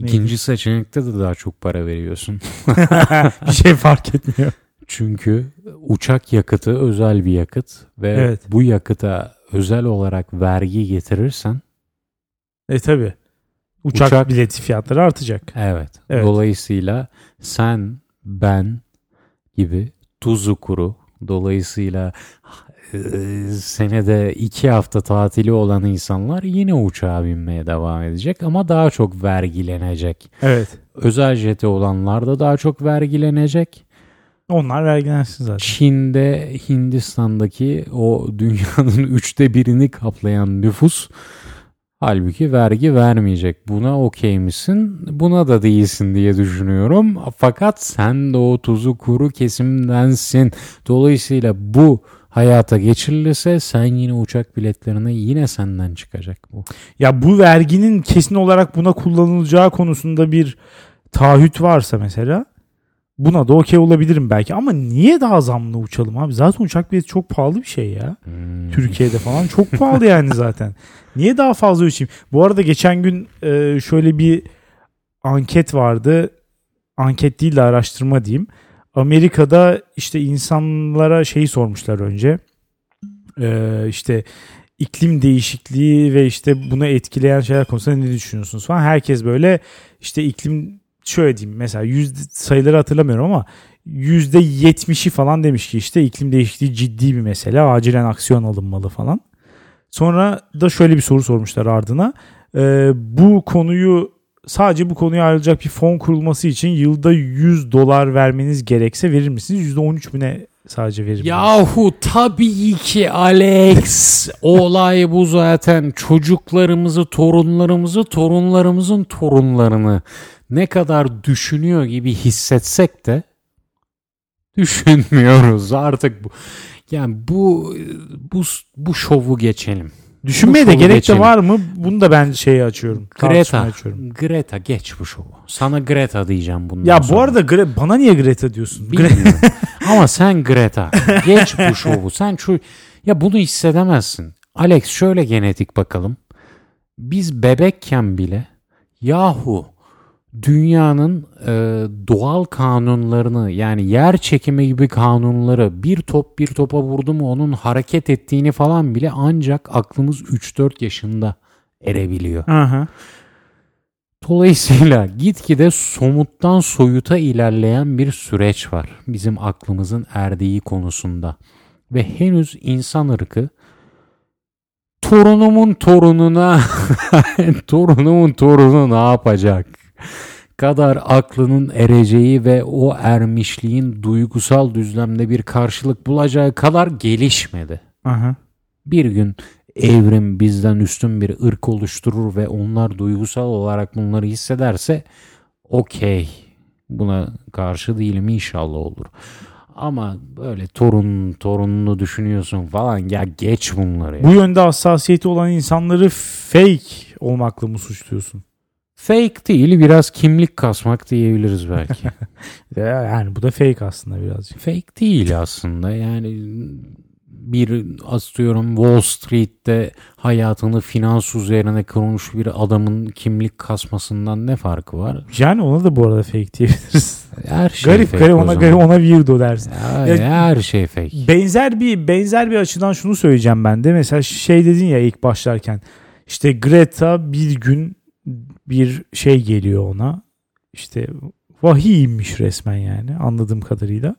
Neydi? İkinci seçenekte de daha çok para veriyorsun. [laughs] [laughs] bir şey fark etmiyor. Çünkü uçak yakıtı özel bir yakıt ve Evet. bu yakıta özel olarak vergi getirirsen E tabi. Uçak, Uçak- bileti fiyatları artacak. evet. Evet. Dolayısıyla sen, ben gibi tuzu kuru dolayısıyla e, senede iki hafta tatili olan insanlar yine uçağa binmeye devam edecek ama daha çok vergilenecek. Evet. Özel jeti olanlar da daha çok vergilenecek. Onlar vergilensin zaten. Çin'de Hindistan'daki o dünyanın [laughs] üçte birini kaplayan nüfus halbuki vergi vermeyecek. Buna okey misin? Buna da değilsin diye düşünüyorum. Fakat sen de o tuzu kuru kesimdensin. Dolayısıyla bu hayata geçirilirse sen yine uçak biletlerine yine senden çıkacak bu. Ya bu verginin kesin olarak buna kullanılacağı konusunda bir taahhüt varsa mesela buna da okey olabilirim belki ama niye daha zamlı uçalım abi? Zaten uçak bileti çok pahalı bir şey ya. Hmm. Türkiye'de falan çok pahalı yani [laughs] zaten. Niye daha fazla uçayım? Bu arada geçen gün e, şöyle bir anket vardı. Anket değil de araştırma diyeyim. Amerika'da işte insanlara şeyi sormuşlar önce. E, işte iklim değişikliği ve işte bunu etkileyen şeyler konusunda ne düşünüyorsunuz falan. Herkes böyle işte iklim şöyle diyeyim mesela yüzde sayıları hatırlamıyorum ama yüzde yetmişi falan demiş ki işte iklim değişikliği ciddi bir mesele acilen aksiyon alınmalı falan. Sonra da şöyle bir soru sormuşlar ardına. Ee, bu konuyu sadece bu konuya ayrılacak bir fon kurulması için yılda 100 dolar vermeniz gerekse verir misiniz? %13 bine sadece verir? Yahu tabii ki Alex. Olay bu zaten. Çocuklarımızı, torunlarımızı, torunlarımızın torunlarını ne kadar düşünüyor gibi hissetsek de düşünmüyoruz artık bu. Yani bu bu bu şovu geçelim. Düşünmeye bu de gerek geçelim. de var mı? Bunu da ben şeye açıyorum. Greta. açıyorum. Greta geç bu şovu. Sana Greta diyeceğim bundan Ya bu sonra. arada Gre- bana niye Greta diyorsun? Bilmiyorum. [laughs] Ama sen Greta. Geç bu şovu. Sen şu ya bunu hissedemezsin. Alex şöyle genetik bakalım. Biz bebekken bile yahu dünyanın e, doğal kanunlarını yani yer çekimi gibi kanunları bir top bir topa vurdu mu onun hareket ettiğini falan bile ancak aklımız 3-4 yaşında erebiliyor. Aha. Dolayısıyla gitgide somuttan soyuta ilerleyen bir süreç var bizim aklımızın erdiği konusunda. Ve henüz insan ırkı torunumun torununa [laughs] torunumun torunu ne yapacak kadar aklının ereceği ve o ermişliğin duygusal düzlemde bir karşılık bulacağı kadar gelişmedi. Aha. Bir gün evrim bizden üstün bir ırk oluşturur ve onlar duygusal olarak bunları hissederse okey buna karşı değilim inşallah olur. Ama böyle torun torununu düşünüyorsun falan ya geç bunları ya. Bu yönde hassasiyeti olan insanları fake olmakla mı suçluyorsun? Fake değil biraz kimlik kasmak diyebiliriz belki. [laughs] Ya Yani bu da fake aslında birazcık. Fake değil aslında yani bir asıyorum Wall Street'te hayatını finans üzerine kurmuş bir adamın kimlik kasmasından ne farkı var? Yani ona da bu arada fake diyebiliriz. Her şey garip fake garip ona zaman. garip ona weirdo dersin. Ya, Ya- her şey fake. Benzer bir benzer bir açıdan şunu söyleyeceğim ben de. Mesela şey dedin ya ilk başlarken. İşte Greta bir gün bir şey geliyor ona. İşte vahiy inmiş resmen yani anladığım kadarıyla.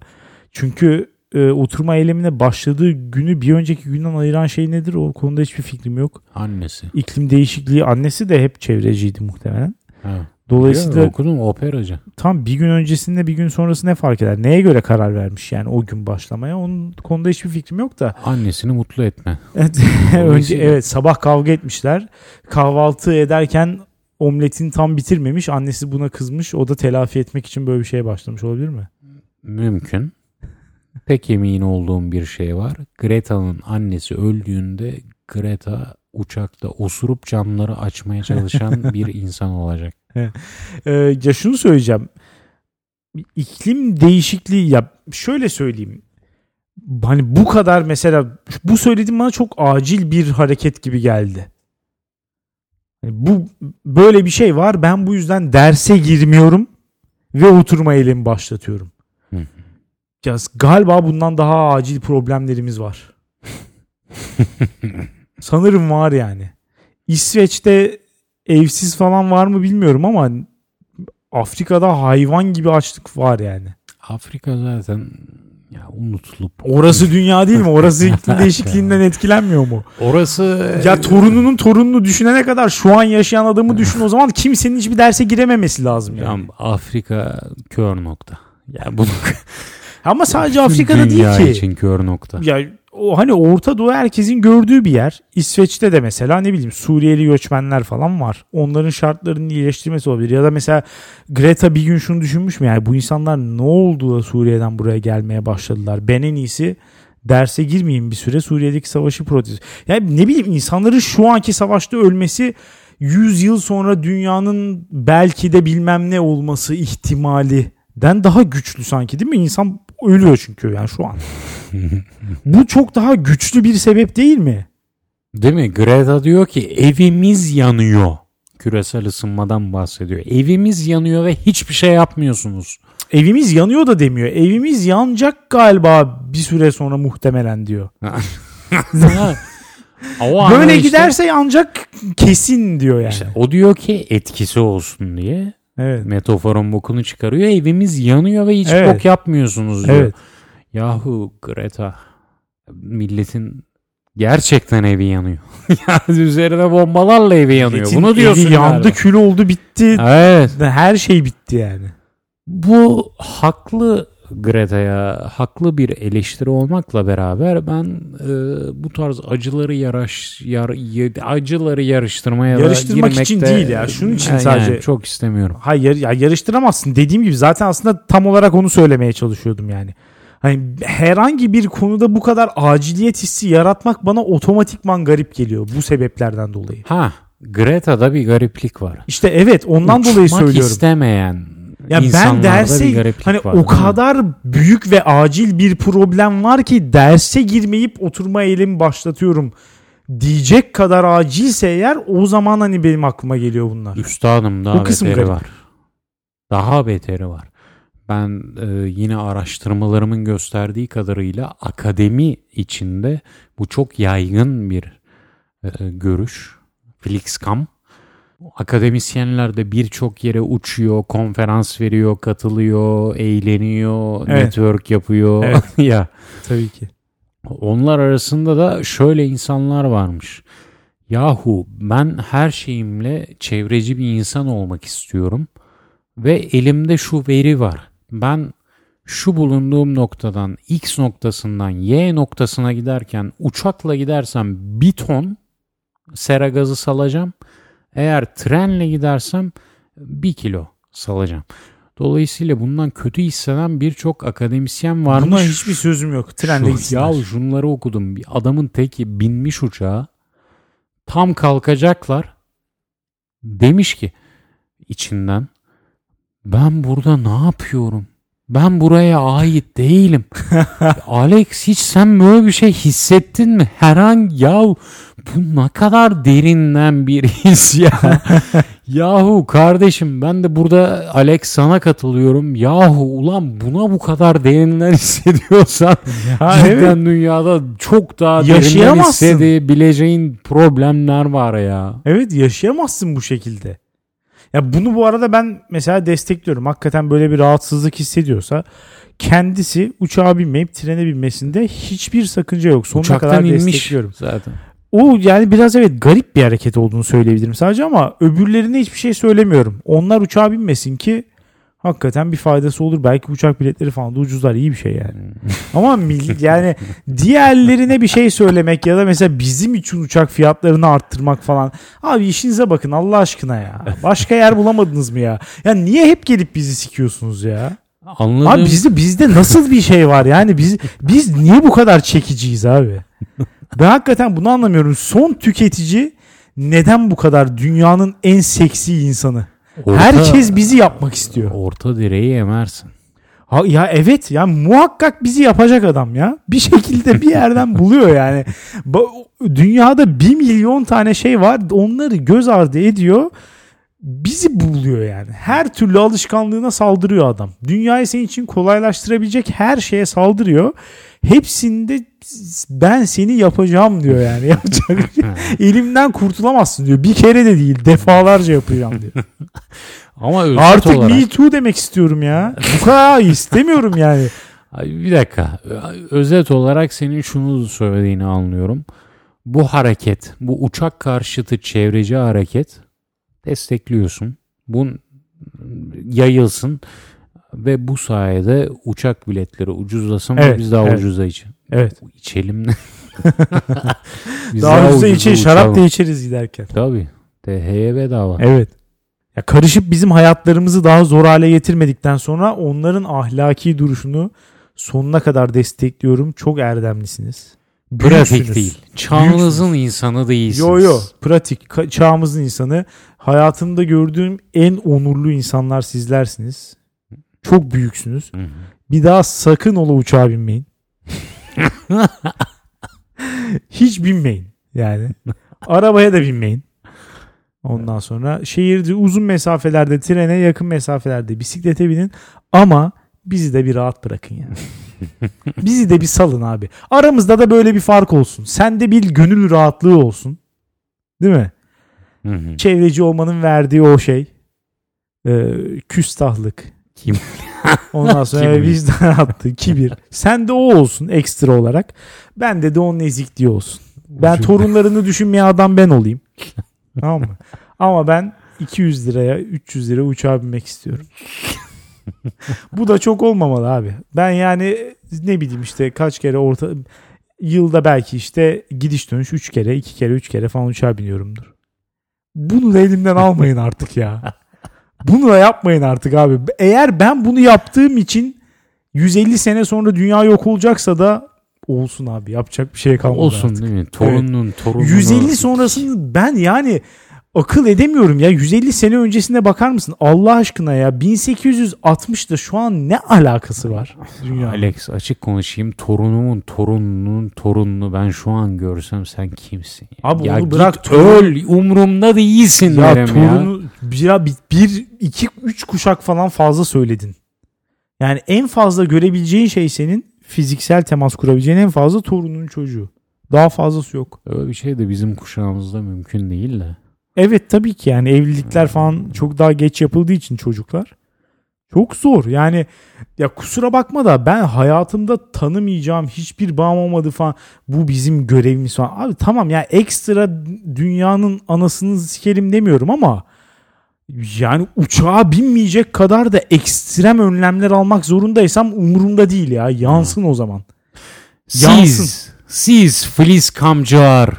Çünkü e, oturma eylemine başladığı günü bir önceki günden ayıran şey nedir? O konuda hiçbir fikrim yok. Annesi. İklim değişikliği annesi de hep çevreciydi muhtemelen. Ha. Dolayısıyla okudum operacı. tam bir gün öncesinde bir gün sonrası ne fark eder? Neye göre karar vermiş yani o gün başlamaya? Onun konuda hiçbir fikrim yok da. Annesini mutlu etme. Evet, [laughs] önce evet sabah kavga etmişler. Kahvaltı ederken omletini tam bitirmemiş. Annesi buna kızmış. O da telafi etmek için böyle bir şeye başlamış olabilir mi? Mümkün. Pek emin olduğum bir şey var. Greta'nın annesi öldüğünde Greta uçakta osurup camları açmaya çalışan [laughs] bir insan olacak. Ee, ya şunu söyleyeceğim. İklim değişikliği ya şöyle söyleyeyim. Hani bu kadar mesela bu söylediğim bana çok acil bir hareket gibi geldi. Hani bu böyle bir şey var. Ben bu yüzden derse girmiyorum ve oturma eylemi başlatıyorum. Hı. Ya galiba bundan daha acil problemlerimiz var. [laughs] Sanırım var yani. İsveç'te evsiz falan var mı bilmiyorum ama Afrika'da hayvan gibi açlık var yani. Afrika zaten ya unutulup. Orası [laughs] dünya değil mi? Orası iklim [laughs] değişikliğinden etkilenmiyor mu? Orası Ya torununun torununu düşünene kadar şu an yaşayan adamı düşün o zaman kimsenin hiçbir derse girememesi lazım yani. Ya Afrika kör nokta. Ya bunu Ama sadece Afrika'da dünya değil ki. için kör nokta. Ya o hani Orta Doğu herkesin gördüğü bir yer. İsveç'te de mesela ne bileyim Suriyeli göçmenler falan var. Onların şartlarının iyileştirmesi olabilir. Ya da mesela Greta bir gün şunu düşünmüş mü? Yani bu insanlar ne oldu da Suriye'den buraya gelmeye başladılar? Ben en iyisi derse girmeyeyim bir süre Suriye'deki savaşı protesto. Yani ne bileyim insanların şu anki savaşta ölmesi 100 yıl sonra dünyanın belki de bilmem ne olması ihtimalinden daha güçlü sanki değil mi? İnsan ölüyor çünkü yani şu an. Bu çok daha güçlü bir sebep değil mi? Değil mi? Greta diyor ki evimiz yanıyor. Küresel ısınmadan bahsediyor. Evimiz yanıyor ve hiçbir şey yapmıyorsunuz. Evimiz yanıyor da demiyor. Evimiz yanacak galiba bir süre sonra muhtemelen diyor. [laughs] O Böyle işte- giderse yanacak kesin diyor yani. işte o diyor ki etkisi olsun diye evet. metaforun bokunu çıkarıyor. Evimiz yanıyor ve hiç Evet. bok yapmıyorsunuz diyor. Evet. Yahu Greta milletin gerçekten evi yanıyor. [laughs] yani üzerine bombalarla evi yanıyor. Milletin Bunu diyorsun evi yandı, yani. kül oldu, bitti. Evet. Her şey bitti yani. Bu haklı Greta'ya haklı bir eleştiri olmakla beraber ben e, bu tarz acıları yaraş yar, acıları yarıştırmaya da Yarıştırmak için girmekte- değil ya, şunun için Yani sadece- çok istemiyorum. Hayır ya yarıştıramazsın. Dediğim gibi zaten aslında tam olarak onu söylemeye çalışıyordum yani. Hani herhangi bir konuda bu kadar aciliyet hissi yaratmak bana otomatikman garip geliyor bu sebeplerden dolayı. Ha Greta'da bir gariplik var. İşte evet ondan dolayı Uçmak söylüyorum. istemeyen Ya ben derse hani var, o mi? kadar büyük ve acil bir problem var ki derse girmeyip oturma eğilimi başlatıyorum diyecek kadar acilse eğer o zaman hani benim aklıma geliyor bunlar. Üstadım O daha kısım beteri var. Daha beteri var. Ben e, yine araştırmalarımın gösterdiği kadarıyla akademi içinde bu çok yaygın bir e, görüş. Flixcam. Akademisyenler de birçok yere uçuyor, konferans veriyor, katılıyor, eğleniyor, Evet. network yapıyor. Evet. [laughs] ya Tabii ki. onlar arasında da şöyle insanlar varmış. Yahu ben her şeyimle çevreci bir insan olmak istiyorum ve elimde şu veri var. Ben şu bulunduğum noktadan X noktasından Y noktasına giderken uçakla gidersem bir ton sera gazı salacağım. Eğer trenle gidersem bir kilo salacağım. Dolayısıyla bundan kötü hisseden birçok akademisyen varmış. Buna hiçbir sözüm yok. Trenle gitsinler. Ya şunları okudum. Bir adamın teki binmiş uçağa. Tam kalkacaklar. Demiş ki içinden ben burada ne yapıyorum? Ben buraya ait değilim. [laughs] Alex hiç sen böyle bir şey hissettin mi? Herhangi ya bu ne kadar derinden bir his ya. [laughs] Yahu kardeşim ben de burada Alex sana katılıyorum. Yahu ulan buna bu kadar derinden hissediyorsan Ya cidden evet. dünyada çok daha derinden hissedebileceğin problemler var ya. Evet yaşayamazsın bu şekilde. Ya bunu bu arada ben mesela destekliyorum. Hakikaten böyle bir rahatsızlık hissediyorsa kendisi uçağa binmeyip trene binmesinde hiçbir sakınca yok. Sonuna Uçaktan kadar inmiş destekliyorum. zaten. O yani biraz evet garip bir hareket olduğunu söyleyebilirim sadece ama öbürlerine hiçbir şey söylemiyorum. Onlar uçağa binmesin ki hakikaten bir faydası olur. Belki uçak biletleri falan da ucuzlar iyi bir şey yani. Ama mil- yani [laughs] diğerlerine bir şey söylemek ya da mesela bizim için uçak fiyatlarını arttırmak falan. Abi işinize bakın Allah aşkına ya. Başka yer bulamadınız mı ya? Ya niye hep gelip bizi sikiyorsunuz ya? Anladığım Abi bizde bizde nasıl bir şey var yani biz biz niye bu kadar çekiciyiz abi? Ben hakikaten bunu anlamıyorum. Son tüketici neden bu kadar dünyanın en seksi insanı? Orta- Herkes bizi yapmak istiyor. orta direği emersin. Ha, ya evet ya muhakkak bizi yapacak adam ya. Bir şekilde bir yerden buluyor yani. Dünyada bir milyon tane şey var. Onları göz ardı ediyor. Bizi buluyor yani. Her türlü alışkanlığına saldırıyor adam. Dünyayı senin için kolaylaştırabilecek her şeye saldırıyor. Hepsinde ben seni yapacağım diyor yani. [laughs] Yapacak şey- [laughs] Elimden kurtulamazsın diyor. Bir kere de değil defalarca yapacağım diyor. [laughs] Ama Artık olarak me too demek istiyorum ya. Bu kadar istemiyorum yani. Bir dakika. Özet olarak senin şunu söylediğini anlıyorum. Bu hareket, bu uçak karşıtı çevreci hareket destekliyorsun. Bu yayılsın. Ve bu sayede uçak biletleri ucuzlasın ve Evet, biz daha evet. ucuza için. Evet. İçelim. [laughs] Biz Daha ucuza içe şarap da içeriz giderken. Tabii. TH'ye bedava. Evet. Ya karışıp bizim hayatlarımızı daha zor hale getirmedikten sonra onların ahlaki duruşunu sonuna kadar destekliyorum. Çok erdemlisiniz. Pratik Büyüksünüz. değil. Çağınızın insanı değilsiniz. Yo yo pratik çağımızın insanı hayatımda gördüğüm en onurlu insanlar sizlersiniz. Çok büyüksünüz. Hı hı. Bir daha sakın ola uçağa binmeyin. [laughs] Hiç binmeyin yani. Arabaya da binmeyin. Ondan sonra şehirde uzun mesafelerde trene yakın mesafelerde bisiklete binin ama bizi de bir rahat bırakın yani. [laughs] bizi de bir salın abi. Aramızda da böyle bir fark olsun. Sende bir gönül rahatlığı olsun. Değil mi? Hı hı. Çevreci olmanın verdiği o şey. Ee, küstahlık. Kim? [laughs] Ondan sonra Kibir. vicdan rahatlığı, kibir. Sende o olsun ekstra olarak. Bende de onun ezikliği olsun. Ben torunlarını düşünmeyen adam ben olayım. tamam mı? Ama ben 200 liraya 300 liraya uçağa binmek istiyorum. Bu da çok olmamalı abi. Ben yani ne bileyim işte kaç kere orta yılda belki işte gidiş dönüş 3 kere 2 kere 3 kere falan uçağa biniyorumdur. Bunu da elimden almayın artık ya. Bunu da yapmayın artık abi. Eğer ben bunu yaptığım için 150 sene sonra dünya yok olacaksa da olsun abi. Yapacak bir şey kalmadı Olsun artık. değil mi? Torunun torununu. 150 sonrasını ben yani akıl edemiyorum ya. 150 sene öncesine bakar mısın? Allah aşkına ya 1860'da şu an ne alakası var dünya? Alex açık konuşayım. Torunumun torununun torununu ben şu an görsem sen kimsin? Ya, Abi ya onu bırak, torun- öl umurumda değilsin Ya derim ya. torunu ya bir, bir, iki, üç kuşak falan fazla söyledin. Yani en fazla görebileceğin şey senin fiziksel temas kurabileceğin en fazla torunun çocuğu. Daha fazlası yok. Öyle bir şey de bizim kuşağımızda mümkün değil de. Evet tabii ki yani evlilikler falan çok daha geç yapıldığı için çocuklar. Çok zor yani ya kusura bakma da ben hayatımda tanımayacağım hiçbir bağım olmadı falan bu bizim görevimiz falan. Abi tamam ya ekstra dünyanın anasını sikelim demiyorum ama yani uçağa binmeyecek kadar da ekstrem önlemler almak zorundaysam umurumda değil ya yansın o zaman. Yansın. Siz, siz filiz kamcılar.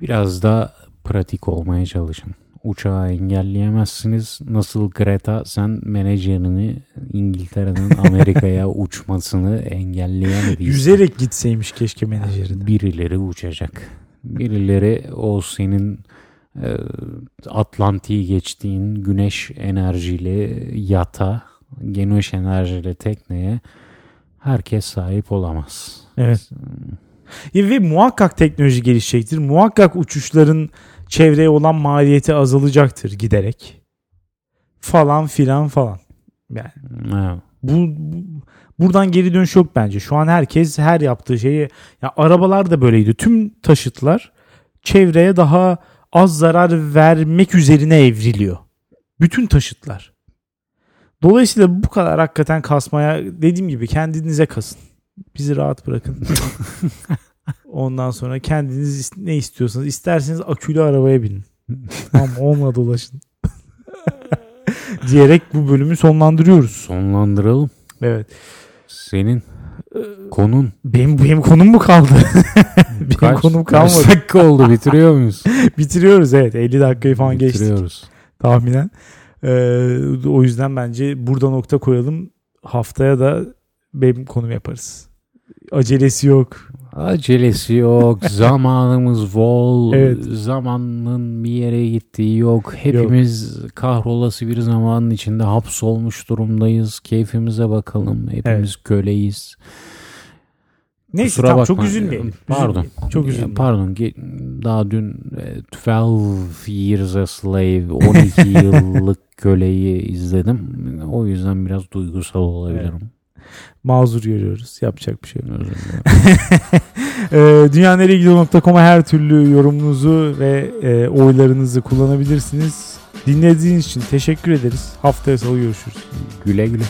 Biraz da pratik olmaya çalışın. Uçağı engelleyemezsiniz. Nasıl Greta sen menajerini İngiltere'nin [laughs] Amerika'ya uçmasını engelleyemediysen. Yüzerek gitseymiş keşke menajeri de. Birileri uçacak. Birileri o senin Atlantik'i geçtiğin güneş enerjili yata, güneş enerjili tekneye herkes sahip olamaz. Evet. Ya ve muhakkak teknoloji gelişecektir. Muhakkak uçuşların çevreye olan maliyeti azalacaktır giderek. Falan filan falan. Yani Evet. bu, bu- buradan geri dönüş yok bence. Şu an herkes her yaptığı şeyi ya arabalar da böyleydi. Tüm taşıtlar çevreye daha az zarar vermek üzerine evriliyor. Bütün taşıtlar. Dolayısıyla bu kadar hakikaten kasmaya dediğim gibi kendinize kasın. Bizi rahat bırakın. [laughs] Ondan sonra kendiniz ne istiyorsanız isterseniz akülü arabaya binin. Tamam onunla dolaşın. [laughs] Diyerek bu bölümü sonlandırıyoruz. Sonlandıralım. Evet. Senin konun Benim benim konum mu kaldı? [laughs] benim kaç? konum Kaç kalmadı. dakika oldu [laughs] bitiriyor muyuz? Bitiriyoruz evet. 50 dakikayı falan geçtik Bitiriyoruz. tahminen. Ee, o yüzden bence burada nokta koyalım. Haftaya da benim konum yaparız. Acelesi yok. Acelesi yok. [laughs] zamanımız bol. Evet. Zamanın bir yere gittiği yok. Hepimiz kahrolası bir zamanın içinde hapsolmuş durumdayız. Keyfimize bakalım. Hepimiz köleyiz. Neyse Kusura tamam bakma. çok üzülmeyelim. Pardon. Üzülmeyelim. Çok üzülmeyelim. Pardon. Daha dün e, 12 Years a Slave 12 [laughs] yıllık köleyi izledim. O yüzden biraz duygusal olabilirim. Mazur görüyoruz. Yapacak bir şey yok. Dilerim. [laughs] Ee, dünyaneregidiyor.com'a her türlü yorumunuzu ve e, oylarınızı kullanabilirsiniz. Dinlediğiniz için teşekkür ederiz. Haftaya salı görüşürüz. güle güle.